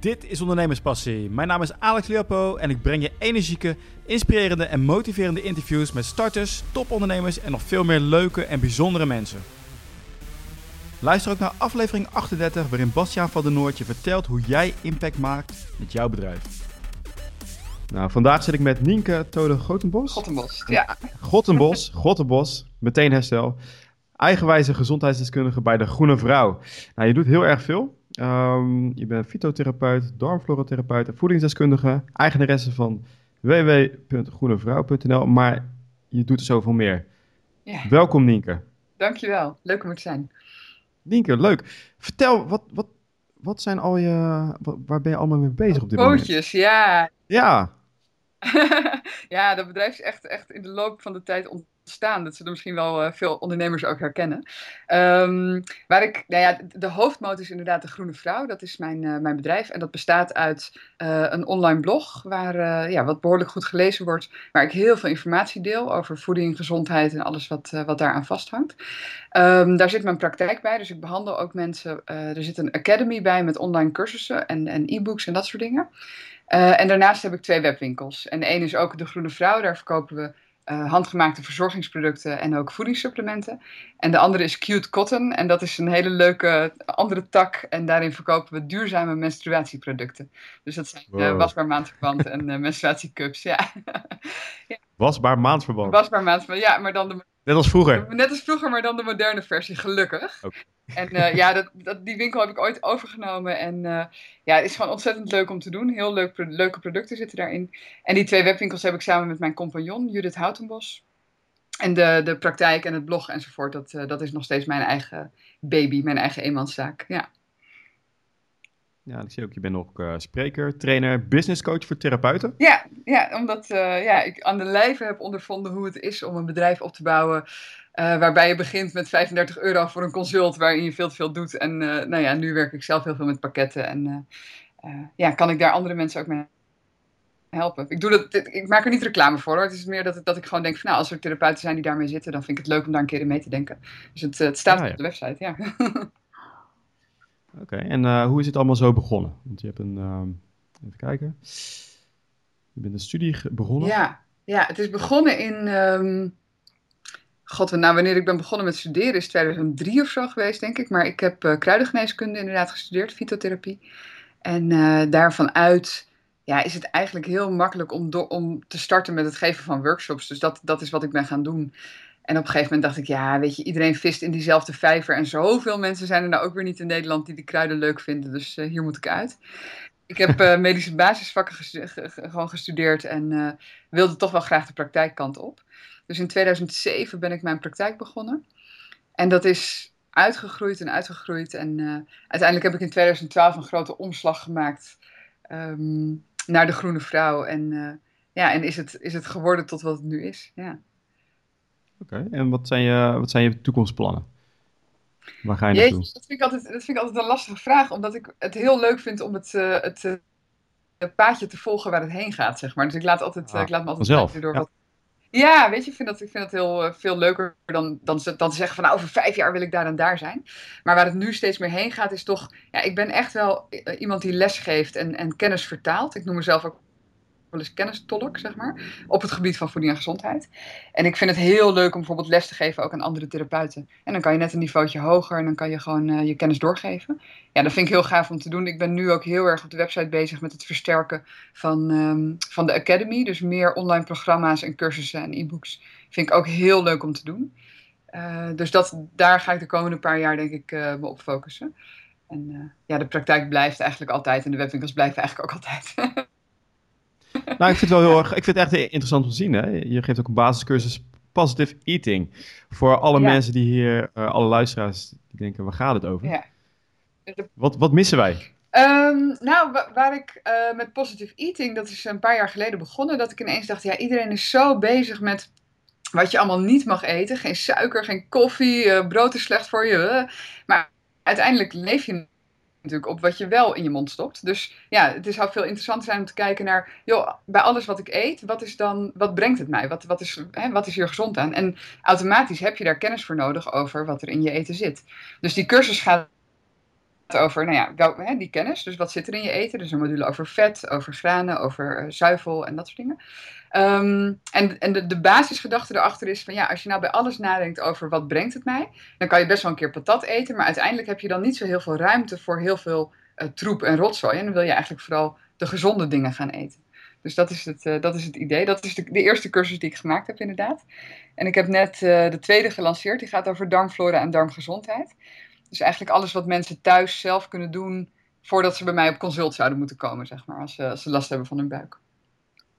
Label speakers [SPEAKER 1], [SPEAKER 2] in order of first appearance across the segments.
[SPEAKER 1] Dit is Ondernemerspassie. Mijn naam is Alex Leopo en ik breng je energieke, inspirerende en motiverende interviews met starters, topondernemers en nog veel meer leuke en bijzondere mensen. Luister ook naar aflevering 38 waarin Bastiaan van der Noord je vertelt hoe jij impact maakt met jouw bedrijf. Nou, vandaag zit ik met Nienke Tode Gotenbos.
[SPEAKER 2] Gotenbos, ja.
[SPEAKER 1] Gotenbos, Gotenbos, meteen herstel. Eigenwijze gezondheidsdeskundige bij de Groene Vrouw. Nou, je doet heel erg veel. Um, je bent fytotherapeut, darmflorotherapeut en voedingsdeskundige. Eigenaresse van www.groenevrouw.nl. Maar je doet er zoveel meer. Ja. Welkom Nienke.
[SPEAKER 2] Dankjewel, leuk om er te zijn.
[SPEAKER 1] Nienke, leuk. Vertel, wat, wat, wat zijn al je, waar ben je allemaal mee bezig op dit
[SPEAKER 2] moment? Pootjes, ja.
[SPEAKER 1] Ja.
[SPEAKER 2] ja, dat bedrijf is echt, echt in de loop van de tijd staan. Dat zullen misschien wel uh, veel ondernemers ook herkennen. Um, waar ik, nou ja, de hoofdmoot is inderdaad de Groene Vrouw. Dat is mijn, uh, mijn bedrijf. En dat bestaat uit uh, een online blog, waar, ja, wat behoorlijk goed gelezen wordt. Waar ik heel veel informatie deel over voeding, gezondheid en alles wat, wat daaraan vasthangt. Um, daar zit mijn praktijk bij, dus ik behandel ook mensen. er zit een academy bij met online cursussen en, en e-books en dat soort dingen. en daarnaast heb ik twee webwinkels. En ene is ook de Groene Vrouw. Daar verkopen we uh, handgemaakte verzorgingsproducten en ook voedingssupplementen. En de andere is Cute Cotton en dat is een hele leuke andere tak en daarin verkopen we duurzame menstruatieproducten. Dus dat zijn uh, wasbaar maandverband en uh, menstruatiecups, ja.
[SPEAKER 1] ja. Wasbaar maandverband?
[SPEAKER 2] Wasbaar maandverband, ja, maar dan de...
[SPEAKER 1] Net als vroeger?
[SPEAKER 2] Net als vroeger, maar dan de moderne versie, gelukkig. En uh, ja, dat, dat, die winkel heb ik ooit overgenomen. En uh, ja, het is gewoon ontzettend leuk om te doen. Heel leuk, leuke producten zitten daarin. En die twee webwinkels heb ik samen met mijn compagnon, Judith Houtenbos. En de, de praktijk en het blog enzovoort, dat, uh, dat is nog steeds mijn eigen baby, mijn eigen eenmanszaak. Ja.
[SPEAKER 1] Ja, ik zie ook, je bent ook uh, spreker, trainer, businesscoach voor therapeuten.
[SPEAKER 2] Ja, ja omdat uh, ja, ik aan de lijve heb ondervonden hoe het is om een bedrijf op te bouwen. Uh, waarbij je begint met 35 euro voor een consult waarin je veel te veel doet. En nou ja, nu werk ik zelf heel veel met pakketten. En ja, kan ik daar andere mensen ook mee helpen. Ik, doe dat, ik maak er niet reclame voor hoor. Het is meer dat, dat ik gewoon denk van nou, als er therapeuten zijn die daarmee zitten, dan vind ik het leuk om daar een keer in mee te denken. Dus het, het staat ah, ja. op de website, ja.
[SPEAKER 1] Oké, en uh, hoe is het allemaal zo begonnen? Want je hebt een, uh, even kijken, je bent een studie begonnen.
[SPEAKER 2] Ja, ja het is begonnen in, um, god, nou wanneer ik ben begonnen met studeren is 2003 of zo geweest denk ik. Maar ik heb uh, kruidengeneeskunde inderdaad gestudeerd, fytotherapie. En uh, daarvan ja, is het eigenlijk heel makkelijk om, om te starten met het geven van workshops. Dus dat, dat is wat ik ben gaan doen. En op een gegeven moment dacht ik, ja, weet je, iedereen vist in diezelfde vijver. En zoveel mensen zijn er nou ook weer niet in Nederland die die kruiden leuk vinden. Dus uh, hier moet ik uit. Ik heb uh, medische basisvakken gestu gewoon gestudeerd en uh, wilde toch wel graag de praktijkkant op. Dus in 2007 ben ik mijn praktijk begonnen. En dat is uitgegroeid en uitgegroeid. En uiteindelijk heb ik in 2012 een grote omslag gemaakt um, naar de Groene Vrouw. En, ja, en is, het, is het geworden tot wat het nu is. Ja.
[SPEAKER 1] Oké, en wat zijn, je, wat zijn je toekomstplannen? Waar ga je naartoe?
[SPEAKER 2] Jeetje, dat, vind ik altijd, dat vind ik altijd een lastige vraag, omdat ik het heel leuk vind om het, uh, het, uh, het, paadje te volgen waar het heen gaat, zeg maar. Dus ik laat, altijd, ah, ik laat me altijd
[SPEAKER 1] zelf.
[SPEAKER 2] door
[SPEAKER 1] ja.
[SPEAKER 2] wat... Ja, weet je, ik vind dat, ik vind dat heel uh, veel leuker dan, dan, dan te zeggen van nou, over vijf jaar wil ik daar en daar zijn. Maar waar het nu steeds meer heen gaat is toch, ja, ik ben echt wel iemand die les geeft en, en kennis vertaalt. Ik noem mezelf ook wel eens kennistolk, zeg maar, op het gebied van voeding en gezondheid. En ik vind het heel leuk om bijvoorbeeld les te geven ook aan andere therapeuten. En dan kan je net een niveautje hoger en dan kan je gewoon uh, je kennis doorgeven. Ja, dat vind ik heel gaaf om te doen. Ik ben nu ook heel erg op de website bezig met het versterken van, um, van de Academy. Dus meer online programma's en cursussen en e-books. Vind ik ook heel leuk om te doen. Uh, dus dat, daar ga ik de komende paar jaar denk ik uh, me op focussen. En ja, de praktijk blijft eigenlijk altijd en de webwinkels blijven eigenlijk ook altijd.
[SPEAKER 1] Nou, ik vind het wel heel erg, ik vind het echt interessant om te zien. Hè? Je geeft ook een basiscursus Positive Eating. Voor alle ja. mensen die hier, uh, alle luisteraars, die denken, waar gaat het over?
[SPEAKER 2] Ja.
[SPEAKER 1] Wat, wat missen wij?
[SPEAKER 2] Um, nou, wa waar ik uh, met Positive Eating, dat is een paar jaar geleden begonnen, dat ik ineens dacht, ja, iedereen is zo bezig met wat je allemaal niet mag eten. Geen suiker, geen koffie, uh, brood is slecht voor je. Maar uiteindelijk leef je natuurlijk op wat je wel in je mond stopt. Dus ja, het zou veel interessanter zijn om te kijken naar, joh, bij alles wat ik eet, wat is dan, wat brengt het mij? Wat, wat, is, hè, wat is hier gezond aan? En automatisch heb je daar kennis voor nodig over wat er in je eten zit. Dus die cursus gaat over nou ja, hè, die kennis. Dus wat zit er in je eten? Dus een module over vet, over granen, over uh, zuivel en dat soort dingen. Um, en en de, de basisgedachte erachter is van ja, als je nou bij alles nadenkt over wat brengt het mij, dan kan je best wel een keer patat eten, maar uiteindelijk heb je dan niet zo heel veel ruimte voor heel veel uh, troep en rotzooi. En dan wil je eigenlijk vooral de gezonde dingen gaan eten. Dus dat is het, uh, dat is het idee. Dat is de, eerste cursus die ik gemaakt heb, inderdaad. En ik heb net de tweede gelanceerd. Die gaat over darmflora en darmgezondheid. Dus eigenlijk alles wat mensen thuis zelf kunnen doen voordat ze bij mij op consult zouden moeten komen, zeg maar, als, als ze last hebben van hun buik.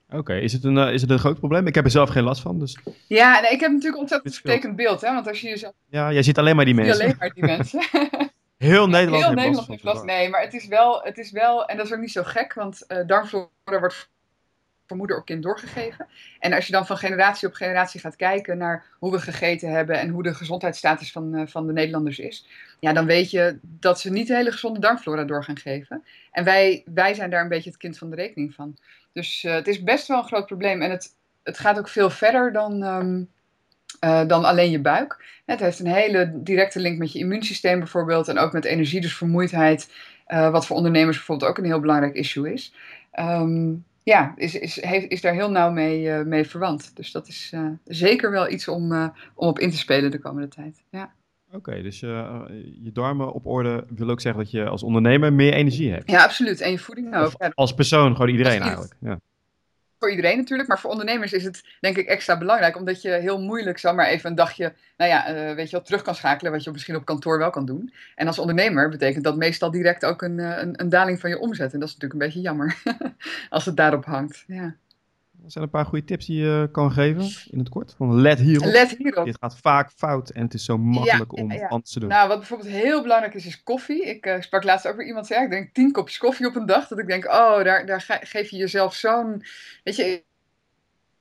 [SPEAKER 3] Oké, okay. is, het een, uh, is het een groot probleem? Ik heb er zelf geen last van. Dus...
[SPEAKER 2] Ja, nee, ik heb natuurlijk ontzettend vertekend beeld. Hè? Want als je jezelf...
[SPEAKER 3] Ja, jij ziet alleen maar die mensen.
[SPEAKER 2] alleen maar die mensen.
[SPEAKER 3] Heel Nederland
[SPEAKER 2] Heel Nederland heeft last. Nee, maar het is, wel, het is wel, en dat is ook niet zo gek, want uh, darmflora wordt moeder op kind doorgegeven. En als je dan van generatie op generatie gaat kijken naar hoe we gegeten hebben en hoe de gezondheidsstatus van, uh, van de Nederlanders is, ja, dan weet je dat ze niet de hele gezonde darmflora door gaan geven. En wij, wij zijn daar een beetje het kind van de rekening van. Dus uh, het is best wel een groot probleem. En het, het gaat ook veel verder dan, um, uh, dan alleen je buik. Het heeft een hele directe link met je immuunsysteem bijvoorbeeld. En ook met energie, dus vermoeidheid. Wat voor ondernemers bijvoorbeeld ook een heel belangrijk issue is. Um, ja, is, is, heeft, is daar heel nauw mee, uh, mee verwant. Dus dat is uh, zeker wel iets om, uh, om op in te spelen de komende tijd. Ja.
[SPEAKER 3] Oké, okay, dus je darmen op orde wil ook zeggen dat je als ondernemer meer energie hebt.
[SPEAKER 2] Ja, absoluut. En je voeding ook.
[SPEAKER 3] Als persoon, gewoon iedereen eigenlijk. Ja.
[SPEAKER 2] Voor iedereen natuurlijk, maar voor ondernemers is het denk ik extra belangrijk, omdat je heel moeilijk zal maar even een dagje, nou ja, uh, weet je wel, terug kan schakelen, wat je misschien op kantoor wel kan doen. En als ondernemer betekent dat meestal direct ook een, een, een daling van je omzet. En dat is natuurlijk een beetje jammer, als het daarop hangt. Ja.
[SPEAKER 3] Er zijn een paar goede tips die je kan geven in het kort. Van let hierop.
[SPEAKER 2] Let hierop.
[SPEAKER 3] Dit gaat vaak fout en het is zo makkelijk ja, om ja, anders te doen.
[SPEAKER 2] Nou, wat bijvoorbeeld heel belangrijk is, is koffie. Ik uh, sprak laatst over iemand, zei, ik denk tien kopjes koffie op een dag. Dat ik denk, oh, daar, daar ge geef je jezelf zo'n... Weet je,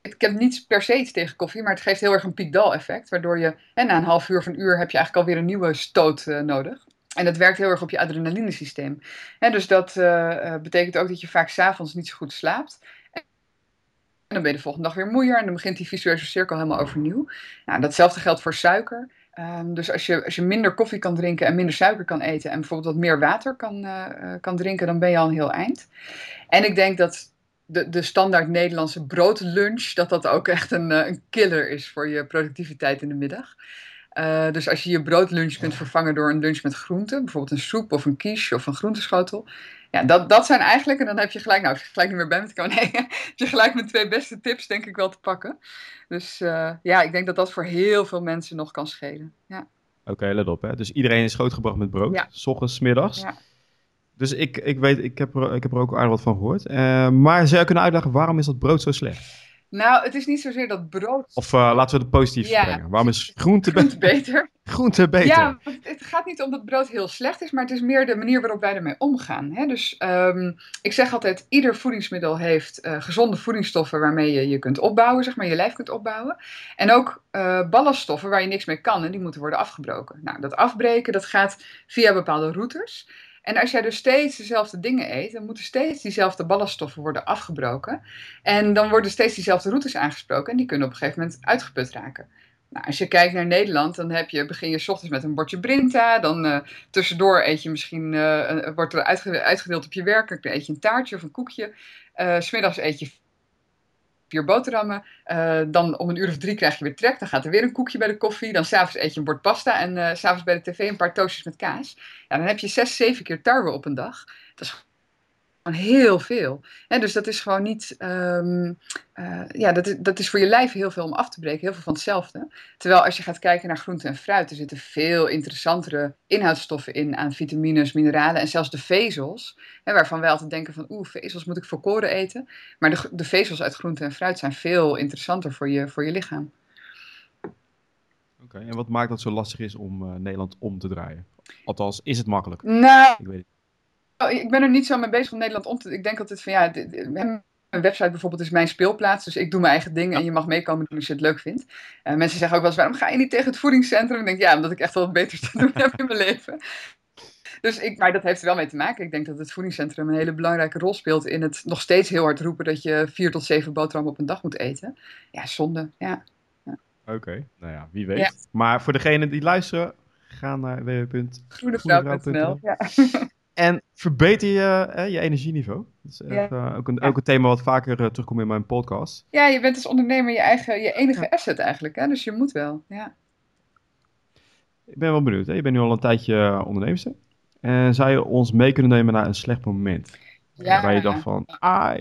[SPEAKER 2] ik heb niet per se iets tegen koffie, maar het geeft heel erg een piekdal effect. Waardoor je, en na een half uur of een uur heb je eigenlijk alweer een nieuwe stoot uh, nodig. En dat werkt heel erg op je adrenalinesysteem. En dus dat uh, betekent ook dat je vaak s'avonds niet zo goed slaapt. En dan ben je de volgende dag weer moeier en dan begint die visuele cirkel helemaal overnieuw. Nou, datzelfde geldt voor suiker. Um, dus als je, als je minder koffie kan drinken en minder suiker kan eten en bijvoorbeeld wat meer water kan, uh, kan drinken, dan ben je al een heel eind. En ik denk dat de, de standaard Nederlandse broodlunch, dat dat ook echt een, een killer is voor je productiviteit in de middag. Dus als je je broodlunch kunt vervangen door een lunch met groenten, bijvoorbeeld een soep of een quiche of een groenteschotel. Ja, dat, dat zijn eigenlijk, en dan heb je gelijk, nou, als je gelijk niet meer bij me komen, nee, heb je gelijk mijn twee beste tips, denk ik wel, te pakken. Dus uh, ja, ik denk dat dat voor heel veel mensen nog kan schelen. Ja.
[SPEAKER 3] Oké, okay, let op, hè. Dus iedereen is grootgebracht met brood, ja. s ochtends, middags. Ja. Dus ik, ik weet, ik heb, er, ik heb er ook aardig wat van gehoord. Uh, maar zou je kunnen uitleggen, waarom is dat brood zo slecht?
[SPEAKER 2] Nou, het is niet zozeer dat brood.
[SPEAKER 3] Of uh, laten we het positief ja. brengen. Waarom is groente,
[SPEAKER 2] groente beter?
[SPEAKER 3] groente beter.
[SPEAKER 2] Ja, het gaat niet om dat brood heel slecht is, maar het is meer de manier waarop wij ermee omgaan. Hè? Dus um, ik zeg altijd: ieder voedingsmiddel heeft uh, gezonde voedingsstoffen waarmee je je kunt opbouwen, zeg maar, je lijf kunt opbouwen. En ook uh, ballaststoffen waar je niks mee kan en die moeten worden afgebroken. Nou, dat afbreken dat gaat via bepaalde routes. En als jij dus steeds dezelfde dingen eet, dan moeten steeds diezelfde ballaststoffen worden afgebroken. En dan worden steeds diezelfde routes aangesproken en die kunnen op een gegeven moment uitgeput raken. Nou, als je kijkt naar Nederland, dan heb je, begin je ochtends met een bordje Brinta. Dan uh, tussendoor eet je misschien, uh, wordt er uitgedeeld op je werk. Dan eet je een taartje of een koekje. Uh, smiddags eet je vier boterhammen. Uh, dan om een uur of drie krijg je weer trek. Dan gaat er weer een koekje bij de koffie. Dan s'avonds eet je een bord pasta. En uh, s'avonds bij de tv een paar toastjes met kaas. Ja, dan heb je zes, zeven keer tarwe op een dag. Dat is heel veel. En dus dat is gewoon niet. Um, uh, ja, dat is, dat is voor je lijf heel veel om af te breken. Heel veel van hetzelfde. Terwijl als je gaat kijken naar groente en fruit. Er zitten veel interessantere inhoudstoffen in. Aan vitamines, mineralen en zelfs de vezels. Hè, waarvan wij altijd denken van. Oeh, vezels moet ik volkoren eten. Maar de, de vezels uit groente en fruit zijn veel interessanter voor je, voor je lichaam.
[SPEAKER 3] Oké, okay, en wat maakt dat zo lastig is om uh, Nederland om te draaien? Althans, is het makkelijk?
[SPEAKER 2] Nou. Ik weet het ik ben er niet zo mee bezig om Nederland om te... Ik denk altijd van ja, mijn website bijvoorbeeld is mijn speelplaats. Dus ik doe mijn eigen ding en je mag meekomen doen als je het leuk vindt. Uh, mensen zeggen ook wel eens, waarom ga je niet tegen het voedingscentrum? Ik denk, ja, omdat ik echt wel wat beters te doen heb in mijn leven. Dus ik, maar dat heeft er wel mee te maken. Ik denk dat het voedingscentrum een hele belangrijke rol speelt in het nog steeds heel hard roepen dat je vier tot zeven boterhammen op een dag moet eten. Ja, zonde, ja.
[SPEAKER 3] ja. Oké, okay. nou ja, wie weet. Ja. Maar voor degenen die luisteren,
[SPEAKER 1] Ga naar
[SPEAKER 2] www.groenevrouw.nl. Ja.
[SPEAKER 1] En verbeter je je energieniveau. Dat is echt, uh, ook, een, ook een thema wat vaker uh, terugkomt in mijn podcast.
[SPEAKER 2] Ja, je bent als ondernemer je, eigen, je enige asset eigenlijk. Hè? Dus je moet wel. Ja.
[SPEAKER 1] Ik ben wel benieuwd. Hè? Je bent nu al een tijdje uh, onderneemster. En zou je ons mee kunnen nemen naar een slecht moment? Ja. Waar je dacht van, ah,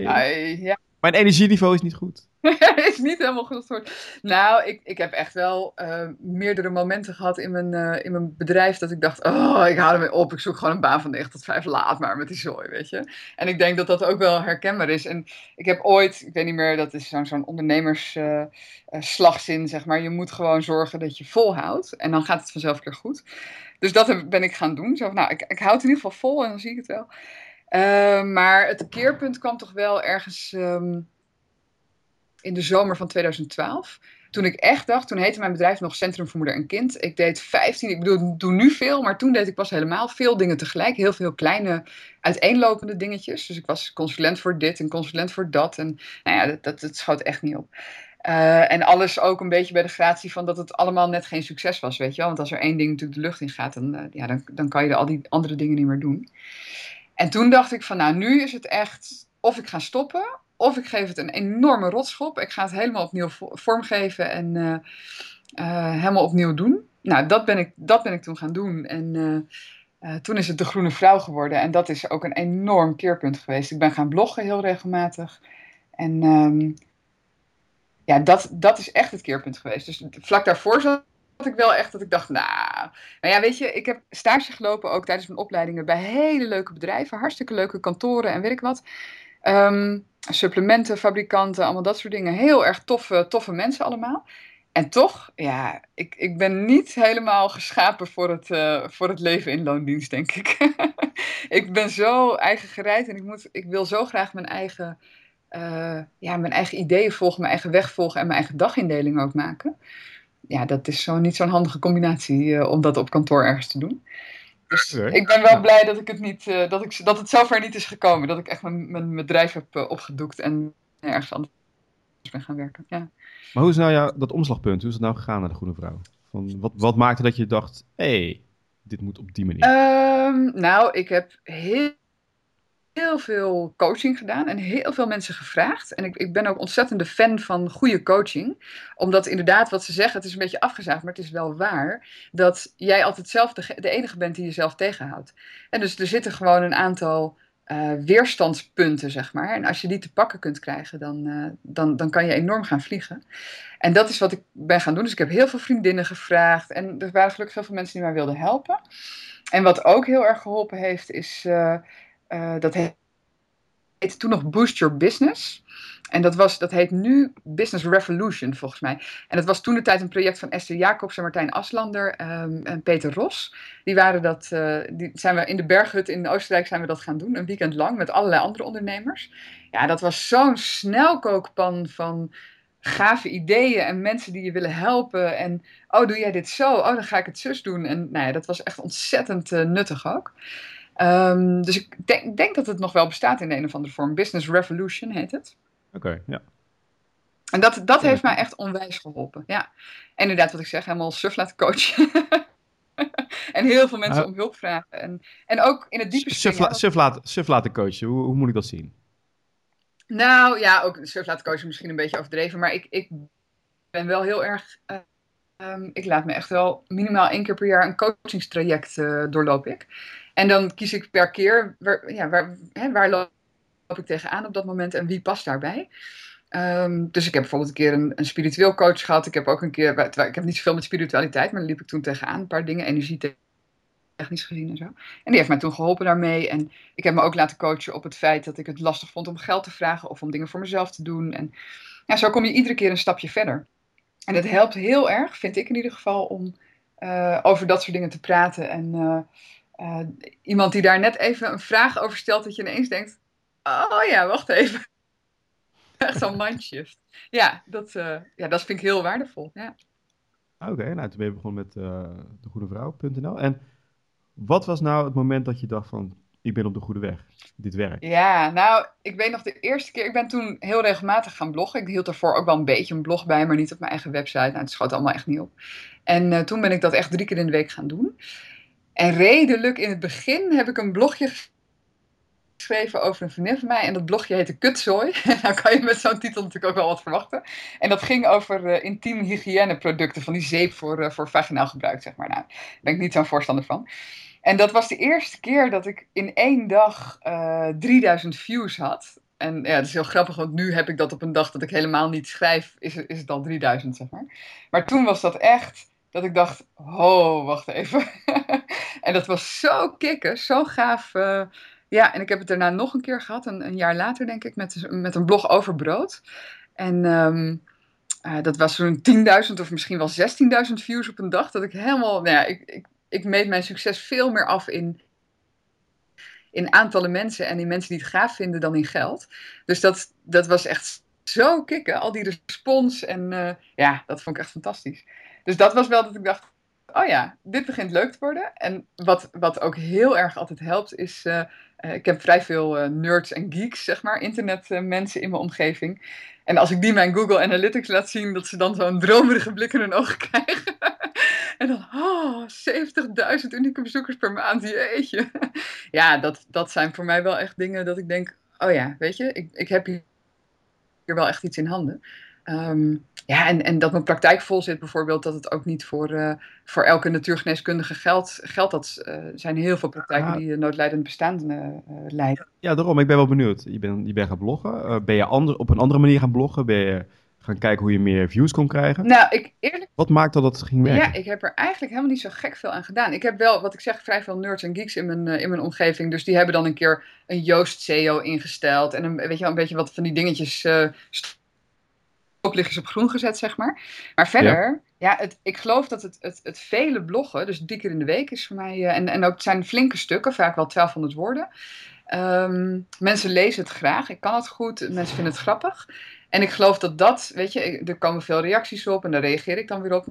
[SPEAKER 1] ja. Mijn energieniveau is niet goed.
[SPEAKER 2] is niet helemaal goed Nou, ik, ik heb echt wel uh, meerdere momenten gehad in mijn, uh, in mijn bedrijf dat ik dacht, oh, ik haal ermee op. Ik zoek gewoon een baan van 9 tot 5, laat maar met die zooi, weet je. En ik denk dat dat ook wel herkenbaar is. En ik heb ooit, ik weet niet meer, dat is zo'n zo'n ondernemersslagzin, uh, zeg maar. Je moet gewoon zorgen dat je volhoudt en dan gaat het vanzelf weer goed. Dus dat ben ik gaan doen. Zo van, nou, ik, ik houd het in ieder geval vol en dan zie ik het wel. Maar het keerpunt kwam toch wel ergens... Um, in de zomer van 2012. Toen ik echt dacht, toen heette mijn bedrijf nog Centrum voor Moeder en Kind. Ik deed 15, ik bedoel, doe nu veel, maar toen deed ik pas helemaal veel dingen tegelijk. Heel veel kleine, uiteenlopende dingetjes. Dus ik was consulent voor dit en consulent voor dat. En nou ja, dat, dat, schoot echt niet op. Uh, en alles ook een beetje bij de gratie van dat het allemaal net geen succes was, weet je wel. Want als er één ding natuurlijk de lucht in gaat, dan, uh, ja, dan, dan kan je al die andere dingen niet meer doen. En toen dacht ik van, nou, nu is het echt of ik ga stoppen, of ik geef het een enorme rotschop. Ik ga het helemaal opnieuw vormgeven en uh, uh, helemaal opnieuw doen. Nou, dat ben ik, dat ben ik toen gaan doen. En uh, toen is het de Groene Vrouw geworden. En dat is ook een enorm keerpunt geweest. Ik ben gaan bloggen heel regelmatig. En um, ja, dat, dat is echt het keerpunt geweest. Dus vlak daarvoor zat ik wel echt dat ik dacht, nou, nou ja, weet je, ik heb stage gelopen ook tijdens mijn opleidingen bij hele leuke bedrijven, hartstikke leuke kantoren en weet ik wat. Um, supplementenfabrikanten, allemaal dat soort dingen. Heel erg toffe, toffe mensen allemaal. En toch, ja, ik, ik ben niet helemaal geschapen voor het, uh, voor het leven in loondienst, denk ik. ik ben zo eigen gereid en ik, moet, ik wil zo graag mijn eigen, uh, ja, mijn eigen ideeën volgen, mijn eigen weg volgen en mijn eigen dagindeling ook maken. Ja, dat is zo niet zo'n handige combinatie uh, om dat op kantoor ergens te doen. Dus ik ben wel blij dat, ik het niet, uh, dat, ik, dat het zover niet is gekomen. Dat ik echt mijn, mijn bedrijf heb uh, opgedoekt en ergens anders ben gaan werken. Ja.
[SPEAKER 1] Maar hoe is nou ja, dat omslagpunt? Hoe is het nou gegaan naar de Groene Vrouw? Van, wat, wat maakte dat je dacht, hé, hey, dit moet op die manier?
[SPEAKER 2] Um, nou, ik heb heel heel veel coaching gedaan en heel veel mensen gevraagd. En ik, ik ben ook ontzettende fan van goede coaching. Omdat inderdaad, wat ze zeggen, het is een beetje afgezaagd, maar het is wel waar. Dat jij altijd zelf de, de enige bent die jezelf tegenhoudt. En dus er zitten gewoon een aantal uh, weerstandspunten, zeg maar. En als je die te pakken kunt krijgen, dan, uh, dan, dan kan je enorm gaan vliegen. En dat is wat ik ben gaan doen. Dus ik heb heel veel vriendinnen gevraagd. En er waren gelukkig heel veel mensen die mij wilden helpen. En wat ook heel erg geholpen heeft, is... Uh, uh, dat heette toen nog Boost Your Business. En dat, was, dat heet nu Business Revolution, volgens mij. En dat was toen de tijd een project van Esther Jacobs en Martijn Aslander um, en Peter Ros. Die waren dat, uh, die zijn we in de berghut in Oostenrijk zijn we dat gaan doen, een weekend lang, met allerlei andere ondernemers. Ja, dat was zo'n snelkookpan van gave ideeën en mensen die je willen helpen. En, oh, doe jij dit zo? Oh, dan ga ik het zus doen. En nou ja, dat was echt ontzettend uh, nuttig ook. Um, dus ik denk, denk, dat het nog wel bestaat in de een of andere vorm. Business Revolution heet het.
[SPEAKER 1] Oké, okay, ja.
[SPEAKER 2] En dat, dat heeft mij echt onwijs geholpen. Ja. En inderdaad, wat ik zeg, helemaal suf laten coachen. en heel veel mensen uh, om hulp vragen. En, en ook in het diepe
[SPEAKER 1] suf, la, suf, laten, suf laten coachen, hoe, hoe moet ik dat zien?
[SPEAKER 2] Nou ja, ook suf laten coachen misschien een beetje overdreven. Maar ik, ik ben wel heel erg. Uh, um, ik laat me echt wel minimaal één keer per jaar een coachingstraject uh, doorloop ik. En dan kies ik per keer waar, ja, waar, hè, waar loop ik tegenaan op dat moment en wie past daarbij. Um, dus ik heb bijvoorbeeld een keer een, spiritueel coach gehad. Ik heb ook een keer, ik heb niet zoveel met spiritualiteit, maar liep ik toen tegenaan. Een paar dingen, energie technisch gezien en zo. En die heeft mij toen geholpen daarmee. En ik heb me ook laten coachen op het feit dat ik het lastig vond om geld te vragen of om dingen voor mezelf te doen. En ja, zo kom je iedere keer een stapje verder. En het helpt heel erg, vind ik in ieder geval, om uh, over dat soort dingen te praten. En uh, uh, iemand die daar net even een vraag over stelt, dat je ineens denkt: Oh ja, wacht even. Echt zo'n mindshift. Ja, dat, ja, dat vind ik heel waardevol. Ja.
[SPEAKER 1] Oké, okay, nou toen ben je begonnen met uh, degoedevrouw.nl. En wat was nou het moment dat je dacht van, ik ben op de goede weg. Dit werkt.
[SPEAKER 2] Ja, nou, ik weet nog de eerste keer, ik ben toen heel regelmatig gaan bloggen. Ik hield daarvoor ook wel een beetje een blog bij, maar niet op mijn eigen website. Nou, het schoot allemaal echt niet op. En uh, toen ben ik dat echt drie keer in de week gaan doen. En redelijk in het begin heb ik een blogje geschreven over een vriendin van mij. En dat blogje heette Kutzooi. nou kan je met zo'n titel natuurlijk ook wel wat verwachten. En dat ging over uh, intieme hygiëneproducten. Van die zeep voor, uh, voor vaginaal gebruik, zeg maar. Nou, daar ben ik niet zo'n voorstander van. En dat was de eerste keer dat ik in één dag uh, eh, 3000 views had. En ja, dat is heel grappig, want nu heb ik dat op een dag dat ik helemaal niet schrijf, is, is het al 3000, zeg maar. Maar toen was dat echt dat ik dacht, oh, wacht even. en dat was zo kicken, zo gaaf. Uh, ja, en ik heb het daarna nog een keer gehad, een, een jaar later denk ik, met, met een blog over brood. En um, uh, dat was zo'n 10.000 of misschien wel 16.000 views op een dag. Dat ik helemaal, nou ja, ik, ik, ik meet mijn succes veel meer af in, in aantallen mensen en in mensen die het gaaf vinden dan in geld. Dus dat, dat was echt zo kicken, al die respons. En uh, ja, dat vond ik echt fantastisch. Dus dat was wel dat ik dacht, oh ja, dit begint leuk te worden. En wat, wat ook heel erg altijd helpt is, uh, uh, ik heb vrij veel nerds en geeks, zeg maar, internetmensen in mijn omgeving. En als ik die mijn Google Analytics laat zien, dat ze dan zo'n dromerige blik in hun ogen krijgen. En dan, oh, 70.000 unieke bezoekers per maand, jeetje. Ja, dat, dat zijn voor mij wel echt dingen dat ik denk, oh ja, weet je, ik, ik heb hier wel echt iets in handen. Um, ja, en, en dat mijn praktijk vol zit bijvoorbeeld, dat het ook niet voor, uh, voor elke natuurgeneeskundige geldt. geldt dat uh, zijn heel veel praktijken die noodlijdend bestaan leiden.
[SPEAKER 1] Ja, daarom. Ik ben wel benieuwd. Je bent, je bent gaan bloggen. ben je ander, op een andere manier gaan bloggen? Ben je gaan kijken hoe je meer views kon krijgen?
[SPEAKER 2] Nou, ik eerlijk...
[SPEAKER 1] Wat maakt dat het ging werken?
[SPEAKER 2] Ja, ik heb er eigenlijk helemaal niet zo gek veel aan gedaan. Ik heb wel, wat ik zeg, vrij veel nerds en geeks in mijn, in mijn omgeving. Dus die hebben dan een keer een Joost SEO ingesteld. En een, weet je wel, een beetje wat van die dingetjes opliggers op groen gezet, zeg maar. Maar verder, ja, het, ik geloof dat het, het, het vele bloggen, dus drie keer in de week is voor mij, uh, en, en ook het zijn flinke stukken, vaak wel 1200 woorden. Um, mensen lezen het graag, ik kan het goed, mensen vinden het grappig. En ik geloof dat dat, weet je, er komen veel reacties op en daar reageer ik dan weer op.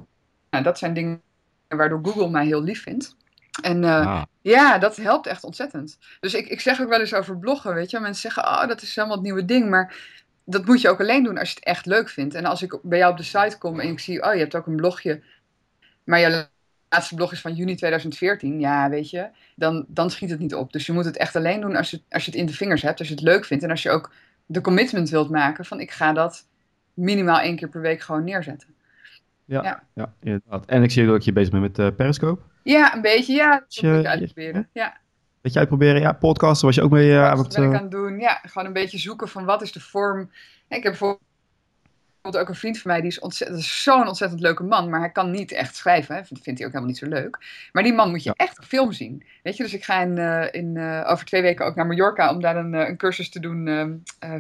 [SPEAKER 2] Nou, dat zijn dingen waardoor Google mij heel lief vindt. En uh, ah. ja, dat helpt echt ontzettend. Dus ik, ik zeg ook wel eens over bloggen, weet je. Mensen zeggen, oh, dat is helemaal het nieuwe ding. Maar dat moet je ook alleen doen als je het echt leuk vindt. En als ik bij jou op de site kom en ik zie, oh, je hebt ook een blogje, maar je laatste blog is van juni 2014, ja, weet je, dan, dan schiet het niet op. Dus je moet het echt alleen doen als je, als je het in de vingers hebt, als je het leuk vindt en als je ook de commitment wilt maken van ik ga dat minimaal één keer per week gewoon neerzetten.
[SPEAKER 1] Ja, ja. ja inderdaad. En ik zie ook dat je bezig bent met uh, Periscope.
[SPEAKER 2] Ja, een beetje, ja. Dat moet ik uitproberen, ja.
[SPEAKER 1] Weet jij uitproberen? Ja, podcasten was je ook mee
[SPEAKER 2] uh, aan het... ben ik aan het doen. Ja, gewoon een beetje zoeken van wat is de vorm. Ik heb bijvoorbeeld ook een vriend van mij, die is, ontzettend, zo'n ontzettend leuke man, maar hij kan niet echt schrijven. Hè. Dat vindt hij ook helemaal niet zo leuk. Maar die man moet je echt op film zien. Weet je, dus ik ga in, uh, in, uh, over twee weken ook naar Mallorca om daar een, een cursus te doen, uh,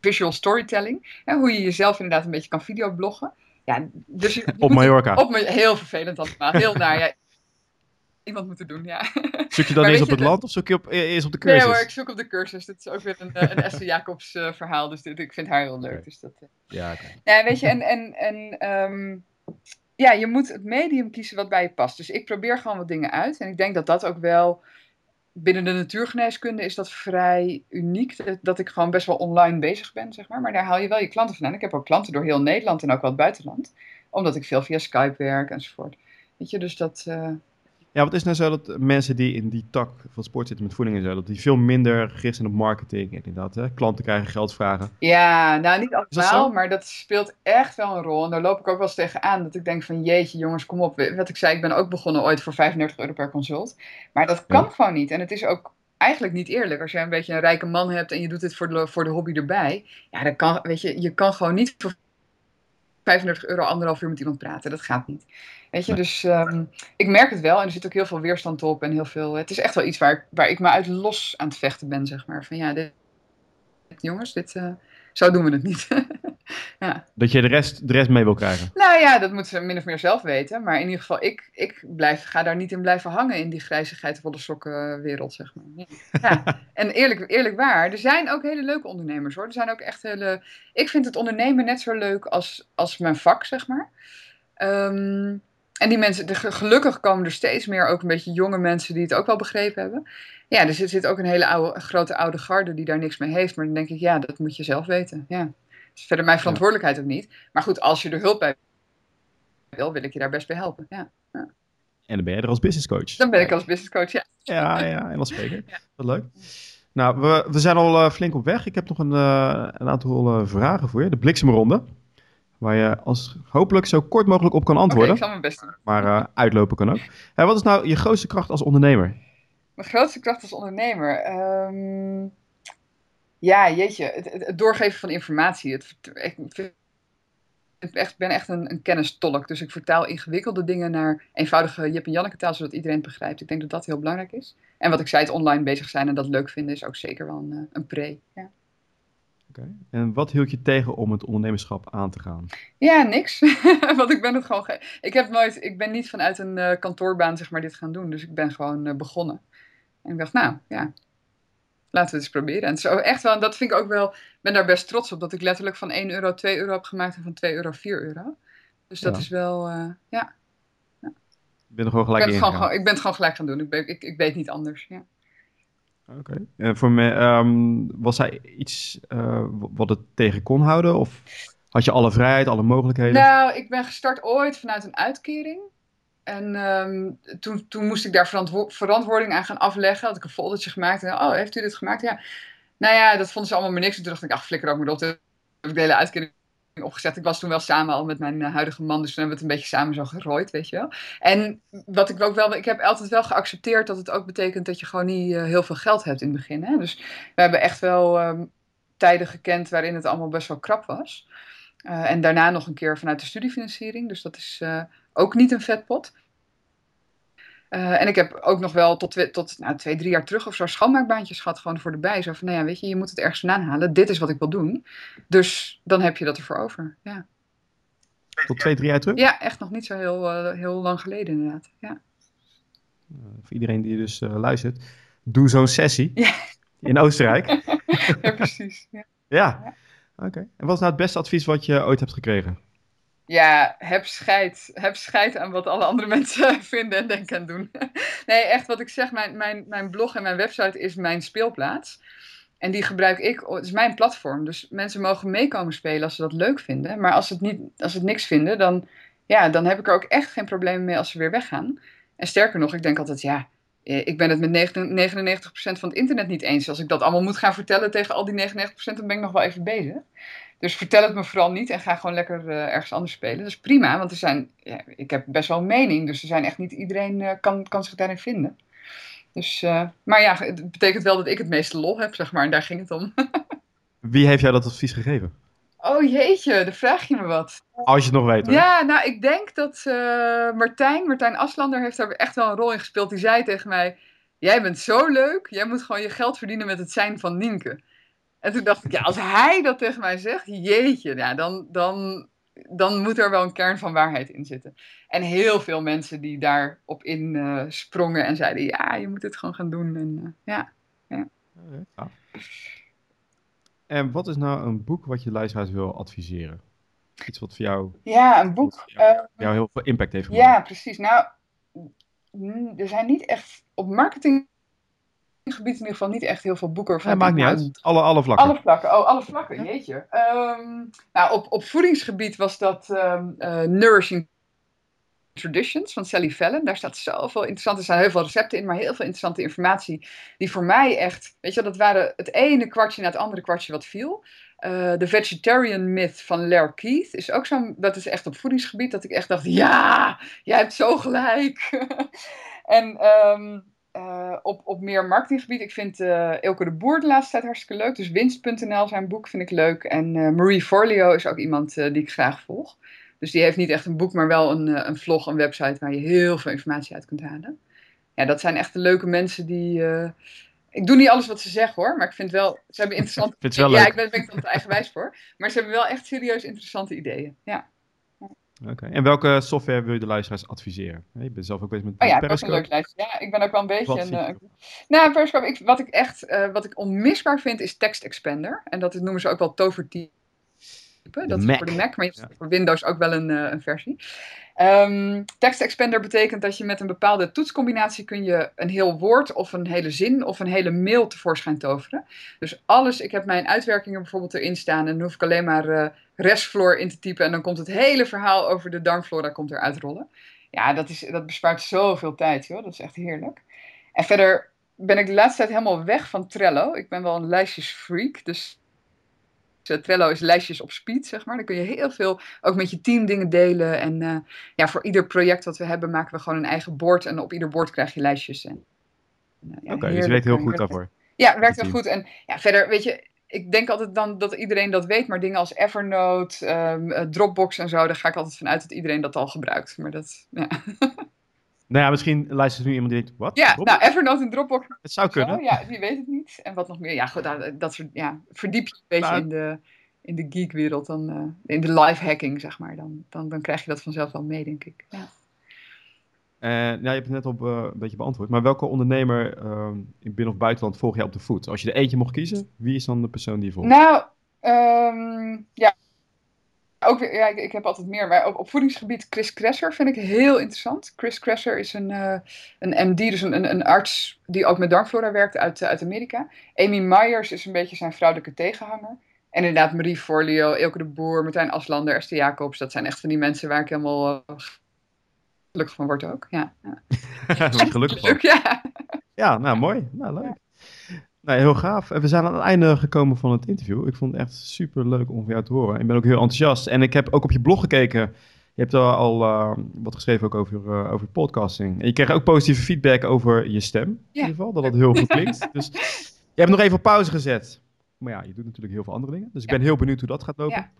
[SPEAKER 2] visual storytelling. Hè, hoe je jezelf inderdaad een beetje kan videobloggen. Ja, dus je,
[SPEAKER 1] op Mallorca.
[SPEAKER 2] Op, heel vervelend allemaal. Heel naar. Ja, iemand moeten doen, ja.
[SPEAKER 1] Zoek je dan eens op het land of zoek je op, e-, eerst op de cursus?
[SPEAKER 2] Nee hoor, ik zoek op de cursus. Dit is ook weer een, eh, een Esther Jacobs uh, verhaal, dus dit, ik vind haar heel leuk. Dus dat, uh... Ja, oké. Ja, weet je, en, en, en um, ja, je moet het medium kiezen wat bij je past. Dus ik probeer gewoon wat dingen uit. En ik denk dat dat ook wel, binnen de natuurgeneeskunde is dat vrij uniek. Dat, dat ik gewoon best wel online bezig ben, zeg maar. Maar daar haal je wel je klanten vandaan. Ik heb ook klanten door heel Nederland en ook wel het buitenland. Omdat ik veel via Skype werk enzovoort. Weet je, dus dat... Uh,
[SPEAKER 1] ja, wat is nou zo dat mensen die in die tak van sport zitten met voeding en zo, dat die veel minder gericht zijn op marketing en inderdaad, hè? klanten krijgen geldvragen.
[SPEAKER 2] Ja, nou niet allemaal, maar dat speelt echt wel een rol. En daar loop ik ook wel eens tegenaan, dat ik denk van jeetje jongens, kom op. Wat ik zei, ik ben ook begonnen ooit voor 35 euro per consult. Maar dat kan gewoon niet. En het is ook eigenlijk niet eerlijk. Als jij een beetje een rijke man hebt en je doet dit voor de, voor de hobby erbij. Ja, dan kan, weet je, je kan gewoon niet voor 35 euro anderhalf uur met iemand praten. Dat gaat niet. Weet je, dus um, ik merk het wel en er zit ook heel veel weerstand op en heel veel. Het is echt wel iets waar, waar ik me uit los aan het vechten ben, zeg maar. Van ja, dit, jongens, dit, uh, zo doen we het niet.
[SPEAKER 1] ja. Dat je de rest, de rest mee wil krijgen?
[SPEAKER 2] Nou ja, dat moeten ze min of meer zelf weten. Maar in ieder geval, ik, ik blijf, ga daar niet in blijven hangen in die grijze geitenvolle sokken wereld, zeg maar. Ja. en eerlijk, eerlijk waar, er zijn ook hele leuke ondernemers hoor. Er zijn ook echt hele... Ik vind het ondernemen net zo leuk als, als mijn vak, zeg maar. Um, en die mensen, de, gelukkig komen er steeds meer ook een beetje jonge mensen die het ook wel begrepen hebben. ja, dus er zit ook een hele oude, grote oude garde die daar niks mee heeft. Maar dan denk ik, ja, dat moet je zelf weten. Ja. Is verder mijn verantwoordelijkheid ook niet. Maar goed, als je er hulp bij wil, wil ik je daar best bij helpen. Ja. ja.
[SPEAKER 1] En dan ben je er als business coach.
[SPEAKER 2] Dan ben ik als business coach, ja.
[SPEAKER 1] Ja, ja, en als spreker. Ja. Wat leuk. Nou, we, we zijn al uh, flink op weg. Ik heb nog een, uh, een aantal uh, vragen voor je. De bliksemronde. Waar je als hopelijk zo kort mogelijk op kan antwoorden.
[SPEAKER 2] Okay, ik zal mijn best doen.
[SPEAKER 1] Maar uitlopen kan ook. Hey, wat is nou je grootste kracht als ondernemer?
[SPEAKER 2] Mijn grootste kracht als ondernemer? Um, ja, jeetje. Het, het, doorgeven van informatie. Het, ik vind ik echt, ben echt een, een kennistolk. Dus ik vertaal ingewikkelde dingen naar eenvoudige Jip en Janneke taal, zodat iedereen het begrijpt. Ik denk dat dat heel belangrijk is. En wat ik zei, het online bezig zijn en dat leuk vinden, is ook zeker wel een, eh, een pre. Ja.
[SPEAKER 1] Oké. En wat hield je tegen om het ondernemerschap aan te gaan?
[SPEAKER 2] Ja, niks. Want ik ben het gewoon. Ik heb nooit. Ik ben niet vanuit een uh, kantoorbaan zeg maar dit gaan doen. Dus ik ben gewoon uh, begonnen. En ik dacht, nou ja, laten we het eens proberen. En zo echt wel, dat vind ik ook wel, ik ben daar best trots op, dat ik letterlijk van 1 euro 2 euro heb gemaakt en van 2 euro 4 euro. Dus dat is wel, uh, ja.
[SPEAKER 1] ja. Ik ben er gewoon gelijk
[SPEAKER 2] ik ben, gewoon, ik ben het gewoon gelijk gaan doen. Ik, ben, ik, ik weet niet anders, ja.
[SPEAKER 1] Oké. Okay. Uh, voor mij, um, was hij iets uh, wat het tegen kon houden? Of had je alle vrijheid, alle mogelijkheden?
[SPEAKER 2] Nou, ik ben gestart ooit vanuit een uitkering. En um, toen, toen moest ik daar verantwoording aan gaan afleggen. Had ik een foldertje gemaakt. En, oh, heeft u dit gemaakt? Ja. Nou ja, dat vonden ze allemaal maar niks. En toen dacht ik, ach, flikker ook maar op. Toen heb ik de hele uitkering opgezet. Ik was toen wel samen al met mijn uh, huidige man. Dus toen hebben we het een beetje samen zo gerooid, weet je wel. En wat ik ook wel... Ik heb altijd wel geaccepteerd dat het ook betekent dat je gewoon niet uh, heel veel geld hebt in het begin. Hè? Dus we hebben echt wel um, tijden gekend waarin het allemaal best wel krap was. Uh, en daarna nog een keer vanuit de studiefinanciering. Dus dat is ook niet een vetpot. Uh, en ik heb ook nog wel tot, tot nou, twee, drie jaar terug of zo schoonmaakbaantjes gehad, gewoon voor de bij. Zo van, nou ja, weet je, je moet het ergens vandaan halen. Dit is wat ik wil doen. Dus dan heb je dat ervoor over, ja.
[SPEAKER 1] Tot twee, drie jaar terug?
[SPEAKER 2] Ja, echt nog niet zo heel, uh, heel lang geleden inderdaad, ja.
[SPEAKER 1] Uh, voor iedereen die dus luistert, doe zo'n sessie ja. in Oostenrijk.
[SPEAKER 2] ja, precies. Ja.
[SPEAKER 1] ja. Oké. Okay. En wat is nou het beste advies wat je ooit hebt gekregen?
[SPEAKER 2] Ja, heb scheid. Heb scheid aan wat alle andere mensen vinden en denken en doen. nee, echt wat ik zeg, mijn, mijn, mijn blog en mijn website is mijn speelplaats. En die gebruik ik, het is mijn platform. Dus mensen mogen meekomen spelen als ze dat leuk vinden. Maar als ze het, niet, als het niks vinden, dan, ja, dan heb ik er ook echt geen problemen mee als ze weer weggaan. En sterker nog, ik denk altijd, ja, eh, ik ben het met 99% van het internet niet eens. Als ik dat allemaal moet gaan vertellen tegen al die 99%, dan ben ik nog wel even bezig. Dus vertel het me vooral niet en ga gewoon lekker uh, ergens anders spelen. Dat is prima, want er zijn, ja, ik heb best wel een mening, dus er zijn echt niet iedereen uh, kan, kan zich daarin vinden. Dus, uh, maar ja, het betekent wel dat ik het meeste lol heb, zeg maar, en daar ging het om.
[SPEAKER 1] Wie heeft jou dat advies gegeven?
[SPEAKER 2] Oh jeetje, dan vraag je me wat.
[SPEAKER 1] Als je het nog weet hoor.
[SPEAKER 2] Ja, nou ik denk dat Martijn, Martijn Aslander heeft daar echt wel een rol in gespeeld. Die zei tegen mij, jij bent zo leuk, jij moet gewoon je geld verdienen met het zijn van Nienke. En toen dacht ik, ja, als hij dat tegen mij zegt, jeetje, ja, dan, dan, dan moet er wel een kern van waarheid in zitten. En heel veel mensen die daarop in uh, sprongen en zeiden, ja, je moet het gewoon gaan doen. En, uh, ja, ja.
[SPEAKER 1] ja. En wat is nou een boek wat je luisteraars wil adviseren? Iets wat voor jou...
[SPEAKER 2] Ja, een boek...
[SPEAKER 1] Jou, uh, jou heel veel impact heeft
[SPEAKER 2] gemaakt. Ja, precies. Nou, er zijn niet echt... Op marketing gebied in ieder geval niet echt heel veel boeken.
[SPEAKER 1] Ja, maakt niet uit. Alle, alle vlakken.
[SPEAKER 2] Alle vlakken. Oh, alle vlakken. Jeetje. Um, nou, op, op voedingsgebied was dat um, uh, Nourishing Traditions van Sally Fallon. Daar staat zoveel interessante, er staan heel veel recepten in, maar heel veel interessante informatie. Die voor mij echt, weet je dat waren het ene kwartje na het andere kwartje wat viel. Uh, de Vegetarian Myth van Lair Keith is ook zo'n, dat is echt op voedingsgebied, dat ik echt dacht, ja, jij hebt zo gelijk. en um, uh, op, op meer marketinggebied. Ik vind uh, Elke de Boer de laatste tijd hartstikke leuk. Dus winst.nl, zijn boek vind ik leuk. En uh, Marie Forleo is ook iemand die ik graag volg. Dus die heeft niet echt een boek, maar wel een, een vlog, een website waar je heel veel informatie uit kunt halen. Ja, dat zijn echt de leuke mensen die... ik doe niet alles wat ze zeggen hoor, maar ik vind wel... Ze hebben interessante...
[SPEAKER 1] ja,
[SPEAKER 2] ik ben, ben ik eigenwijs voor. Maar ze hebben wel echt serieus interessante ideeën. Ja.
[SPEAKER 1] Oké. En welke software wil je de luisteraars adviseren? Je bent zelf ook bezig met
[SPEAKER 2] oh ja,
[SPEAKER 1] Periscope.
[SPEAKER 2] Dat is een leuk lijstje. Ja, ik ben ook wel een beetje een... Uh, nou, Periscope, ik, wat ik echt, uh, wat ik onmisbaar vind, is Text Expander. En dat noemen ze ook wel toverteam. Dat is voor de Mac, maar je hebt voor Windows ook wel een, een versie. Um, text expander betekent dat je met een bepaalde toetscombinatie kun je een heel woord of een hele zin of een hele mail tevoorschijn toveren. Dus alles, ik heb mijn uitwerkingen bijvoorbeeld erin staan en dan hoef ik alleen maar uh, restvloor in te typen en dan komt het hele verhaal over de darmflora komt eruit rollen. Ja, dat, is, dat bespaart zoveel tijd, joh. Dat is echt heerlijk. En verder ben ik de laatste tijd helemaal weg van Trello. Ik ben wel een lijstjesfreak, dus Trello is lijstjes op speed, zeg maar. Dan kun je heel veel ook met je team dingen delen. En uh, ja, voor ieder project wat we hebben maken we gewoon een eigen bord. En op ieder bord krijg je lijstjes. En,
[SPEAKER 1] uh, ja, Oké, okay, dus het werkt heel goed daarvoor.
[SPEAKER 2] Ja, werkt heel goed. En ja, verder, weet je, ik denk altijd dan dat iedereen dat weet. Maar dingen als Evernote, um, Dropbox en zo, daar ga ik altijd vanuit dat iedereen dat al gebruikt. Maar dat, ja.
[SPEAKER 1] Nou ja, misschien luistert nu iemand die denkt, wat?
[SPEAKER 2] Ja, nou, Evernote en Dropbox.
[SPEAKER 1] Het zou kunnen.
[SPEAKER 2] ja, wie weet het niet. En wat nog meer. Ja, goed, nou, dat soort, ja, verdiep je een beetje nou, in de, in de geekwereld, dan, uh, in de live hacking, zeg maar. Dan, dan, dan krijg je dat vanzelf wel mee, denk ik. Ja.
[SPEAKER 1] Uh, nou, je hebt het net op uh, een beetje beantwoord. Maar welke ondernemer uh, in binnen- of buitenland volg je op de voet? Als je er eentje mocht kiezen, wie is dan de persoon die je volgt?
[SPEAKER 2] Nou, um, ja, ook weer, ja, ik, ik, heb altijd meer, maar op, op voedingsgebied Chris Kresser vind ik heel interessant. Chris Kresser is een, uh, een MD, dus een, een, een, arts die ook met darmflora werkt uit, uit Amerika. Amy Myers is een beetje zijn vrouwelijke tegenhanger. En inderdaad Marie Forleo, Elke de Boer, Martijn Aslander, Esther Jacobs. Dat zijn echt van die mensen waar ik helemaal uh, gelukkig van word ook. Ja, ja.
[SPEAKER 1] gelukkig van. Ja. ja, nou mooi. Nou, leuk. Nou, heel gaaf. We zijn aan het einde gekomen van het interview. Ik vond het echt super leuk om van jou te horen. Ik ben ook heel enthousiast. En ik heb ook op je blog gekeken. Je hebt al, al uh, wat geschreven ook over, uh, over podcasting. En je kreeg ook positieve feedback over je stem. In ieder geval, dat het heel goed klinkt. dus je hebt nog even op pauze gezet. Maar ja, je doet natuurlijk heel veel andere dingen. Dus ik ben heel benieuwd hoe dat gaat lopen. Ja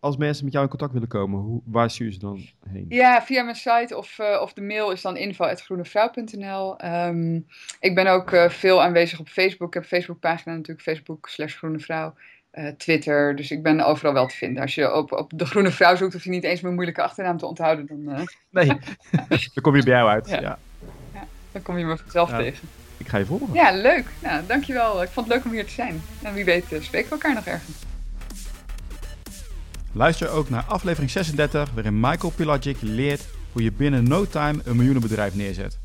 [SPEAKER 1] als mensen met jou in contact willen komen, hoe, waar stuur je ze dan heen?
[SPEAKER 2] Ja, via mijn site of, uh, of de mail is dan info.groenevrouw.nl. Um, ehm, ik ben ook uh, veel aanwezig op Facebook. Ik heb een Facebookpagina natuurlijk, Facebook slash Groene Vrouw. Uh, Twitter, dus ik ben overal wel te vinden. Als je op, op de Groene Vrouw zoekt, hoef je niet eens mijn moeilijke achternaam te onthouden. Dan,
[SPEAKER 1] Nee, dan kom je bij jou uit. Ja.
[SPEAKER 2] ja. ja dan kom je me vanzelf tegen.
[SPEAKER 1] Ik ga je volgen.
[SPEAKER 2] Ja, leuk. Nou, dankjewel. Ik vond het leuk om hier te zijn. En wie weet spreken we elkaar nog ergens.
[SPEAKER 3] Luister ook naar aflevering 36, waarin Michael Pilagic leert hoe je binnen no time een miljoenenbedrijf neerzet.